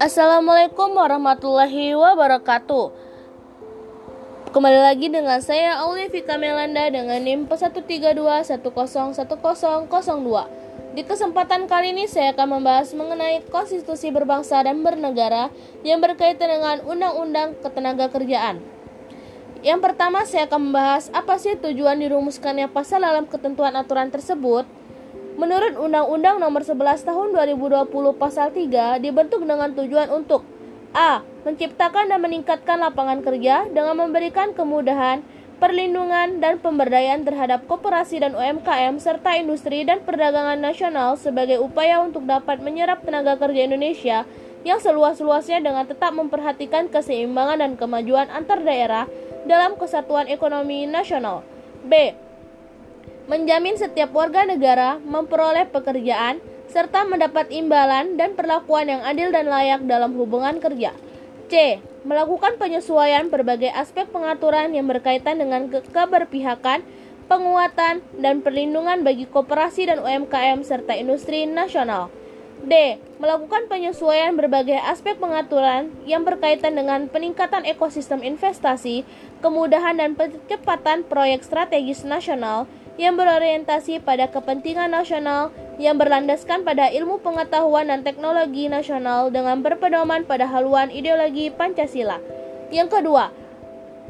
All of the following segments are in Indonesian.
Assalamualaikum warahmatullahi wabarakatuh. Kembali lagi dengan saya Aulifika Melanda dengan NIM 132101002. Di kesempatan kali ini saya akan membahas mengenai konstitusi berbangsa dan bernegara yang berkaitan dengan undang-undang ketenaga kerjaan. Yang pertama saya akan membahas apa sih tujuan dirumuskannya pasal dalam ketentuan aturan tersebut Menurut Undang-Undang Nomor 11 Tahun 2020 Pasal 3 dibentuk dengan tujuan untuk A. Menciptakan dan meningkatkan lapangan kerja dengan memberikan kemudahan, perlindungan, dan pemberdayaan terhadap koperasi dan UMKM serta industri dan perdagangan nasional sebagai upaya untuk dapat menyerap tenaga kerja Indonesia yang seluas-luasnya dengan tetap memperhatikan keseimbangan dan kemajuan antar daerah dalam kesatuan ekonomi nasional. B menjamin setiap warga negara memperoleh pekerjaan serta mendapat imbalan dan perlakuan yang adil dan layak dalam hubungan kerja. C. Melakukan penyesuaian berbagai aspek pengaturan yang berkaitan dengan ke keberpihakan, penguatan, dan perlindungan bagi koperasi dan UMKM serta industri nasional. D. Melakukan penyesuaian berbagai aspek pengaturan yang berkaitan dengan peningkatan ekosistem investasi, kemudahan dan percepatan proyek strategis nasional yang berorientasi pada kepentingan nasional yang berlandaskan pada ilmu pengetahuan dan teknologi nasional dengan berpedoman pada haluan ideologi Pancasila. Yang kedua,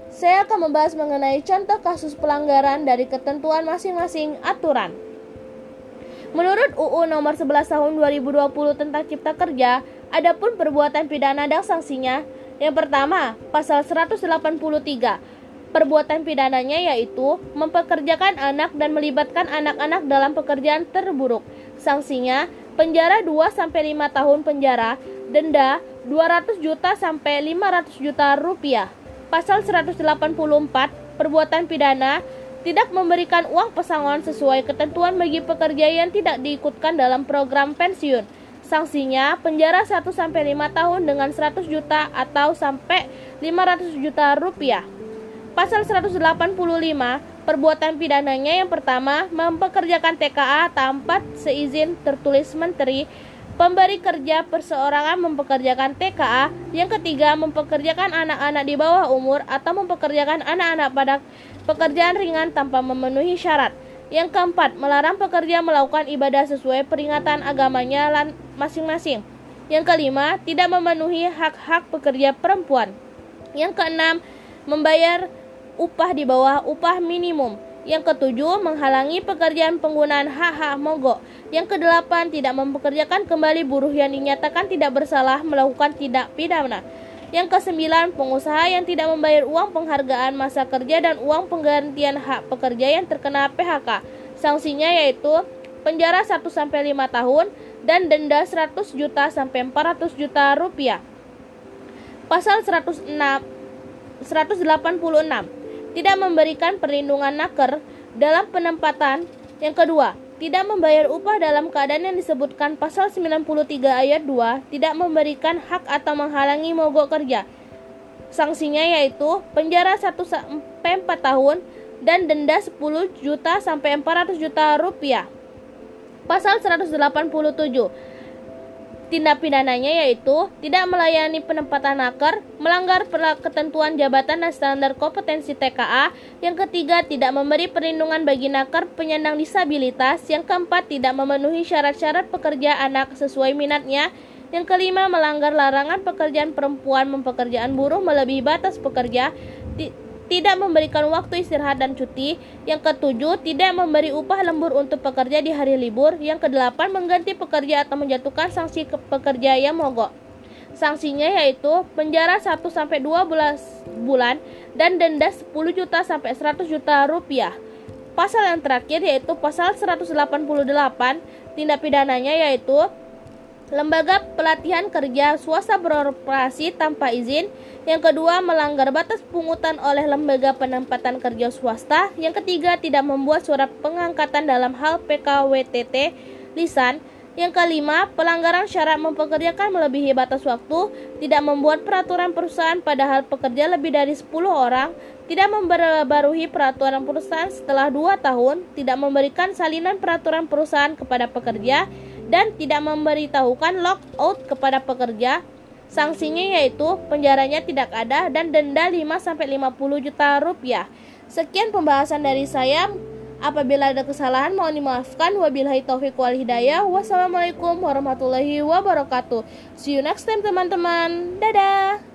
saya akan membahas mengenai contoh kasus pelanggaran dari ketentuan masing-masing aturan. Menurut UU nomor 11 tahun 2020 tentang Cipta Kerja, adapun perbuatan pidana dan sanksinya. Yang pertama, pasal 183 Perbuatan pidananya yaitu mempekerjakan anak dan melibatkan anak-anak dalam pekerjaan terburuk. Sanksinya penjara 2 sampai 5 tahun penjara, denda 200 juta sampai 500 juta rupiah. Pasal 184 perbuatan pidana tidak memberikan uang pesangon sesuai ketentuan bagi pekerja yang tidak diikutkan dalam program pensiun. Sanksinya penjara 1 sampai 5 tahun dengan 100 juta atau sampai 500 juta rupiah. Pasal 185 perbuatan pidananya yang pertama mempekerjakan TKA tanpa seizin tertulis menteri. Pemberi kerja perseorangan mempekerjakan TKA Yang ketiga mempekerjakan anak-anak di bawah umur Atau mempekerjakan anak-anak pada pekerjaan ringan tanpa memenuhi syarat. Yang keempat melarang pekerja melakukan ibadah sesuai peringatan agamanya masing-masing. Yang kelima tidak memenuhi hak-hak pekerja perempuan. Yang keenam membayar upah di bawah upah minimum. Yang ketujuh, menghalangi pekerjaan penggunaan hak-hak mogok. Yang kedelapan, tidak mempekerjakan kembali buruh yang dinyatakan tidak bersalah melakukan tidak pidana. Yang kesembilan, pengusaha yang tidak membayar uang penghargaan masa kerja dan uang penggantian hak pekerja yang terkena PHK. Sanksinya yaitu penjara 1 sampai 5 tahun dan denda 100 juta sampai 400 juta rupiah. Pasal 106 186 tidak memberikan perlindungan naker dalam penempatan. Yang kedua, tidak membayar upah dalam keadaan yang disebutkan pasal 93 ayat 2, tidak memberikan hak atau menghalangi mogok kerja. Sanksinya yaitu penjara 1 sampai 4 tahun dan denda 10 juta sampai 400 juta rupiah. Pasal 187 Tindak pidananya yaitu tidak melayani penempatan naker, melanggar ketentuan jabatan dan standar kompetensi TKA. Yang ketiga, tidak memberi perlindungan bagi naker penyandang disabilitas. Yang keempat, tidak memenuhi syarat-syarat pekerja anak sesuai minatnya. Yang kelima, melanggar larangan pekerjaan perempuan mempekerjaan buruh melebihi batas pekerja tidak memberikan waktu istirahat dan cuti. Yang ketujuh, tidak memberi upah lembur untuk pekerja di hari libur. Yang kedelapan, mengganti pekerja atau menjatuhkan sanksi ke pekerja yang mogok. Sanksinya yaitu penjara 1 sampai 12 bulan dan denda 10 juta sampai 100 juta rupiah. Pasal yang terakhir yaitu pasal 188 tindak pidananya yaitu lembaga pelatihan kerja swasta beroperasi tanpa izin. Yang kedua, melanggar batas pungutan oleh lembaga penempatan kerja swasta. Yang ketiga, tidak membuat surat pengangkatan dalam hal PKWTT lisan. Yang kelima, pelanggaran syarat mempekerjakan melebihi batas waktu, tidak membuat peraturan perusahaan padahal pekerja lebih dari 10 orang, tidak memperbarui peraturan perusahaan setelah 2 tahun, tidak memberikan salinan peraturan perusahaan kepada pekerja, dan tidak memberitahukan lockout kepada pekerja. Sanksinya yaitu penjaranya tidak ada dan denda 5-50 juta rupiah. Sekian pembahasan dari saya. Apabila ada kesalahan mohon dimaafkan. Wabillahi taufiq wal hidayah. Wassalamualaikum warahmatullahi wabarakatuh. See you next time teman-teman. Dadah.